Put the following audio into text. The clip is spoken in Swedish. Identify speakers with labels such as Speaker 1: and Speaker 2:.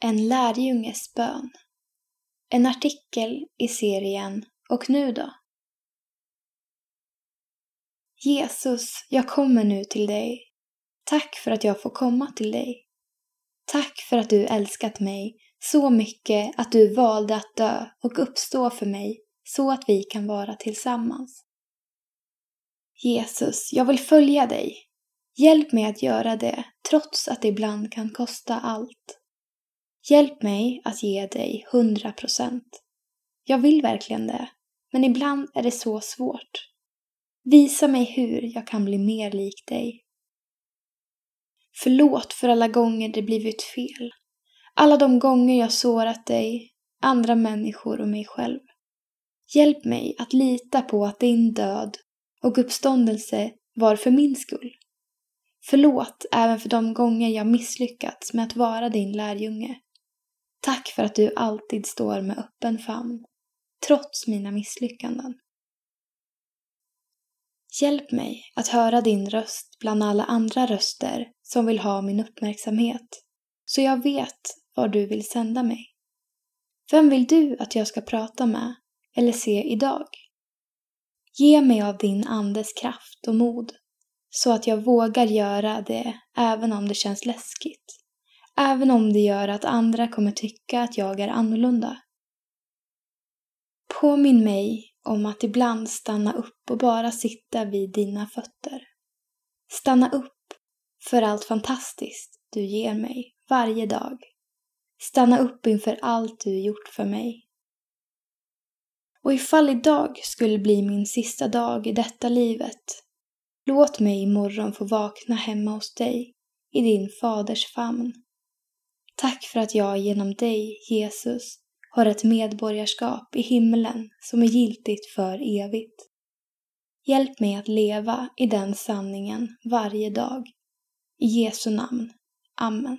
Speaker 1: En lärjunges bön. En artikel i serien Och nu då? Jesus, jag kommer nu till dig. Tack för att jag får komma till dig. Tack för att du älskat mig så mycket att du valde att dö och uppstå för mig så att vi kan vara tillsammans. Jesus, jag vill följa dig. Hjälp mig att göra det trots att det ibland kan kosta allt. Hjälp mig att ge dig hundra procent. Jag vill verkligen det, men ibland är det så svårt. Visa mig hur jag kan bli mer lik dig. Förlåt för alla gånger det blivit fel. Alla de gånger jag sårat dig, andra människor och mig själv. Hjälp mig att lita på att din död och uppståndelse var för min skull. Förlåt även för de gånger jag misslyckats med att vara din lärjunge. Tack för att du alltid står med öppen famn, trots mina misslyckanden. Hjälp mig att höra din röst bland alla andra röster som vill ha min uppmärksamhet, så jag vet var du vill sända mig. Vem vill du att jag ska prata med eller se idag? Ge mig av din andes kraft och mod, så att jag vågar göra det även om det känns läskigt. Även om det gör att andra kommer tycka att jag är annorlunda. Påminn mig om att ibland stanna upp och bara sitta vid dina fötter. Stanna upp för allt fantastiskt du ger mig varje dag. Stanna upp inför allt du gjort för mig. Och ifall idag skulle bli min sista dag i detta livet, låt mig imorgon få vakna hemma hos dig, i din faders famn. Tack för att jag genom dig, Jesus, har ett medborgarskap i himlen som är giltigt för evigt. Hjälp mig att leva i den sanningen varje dag. I Jesu namn. Amen.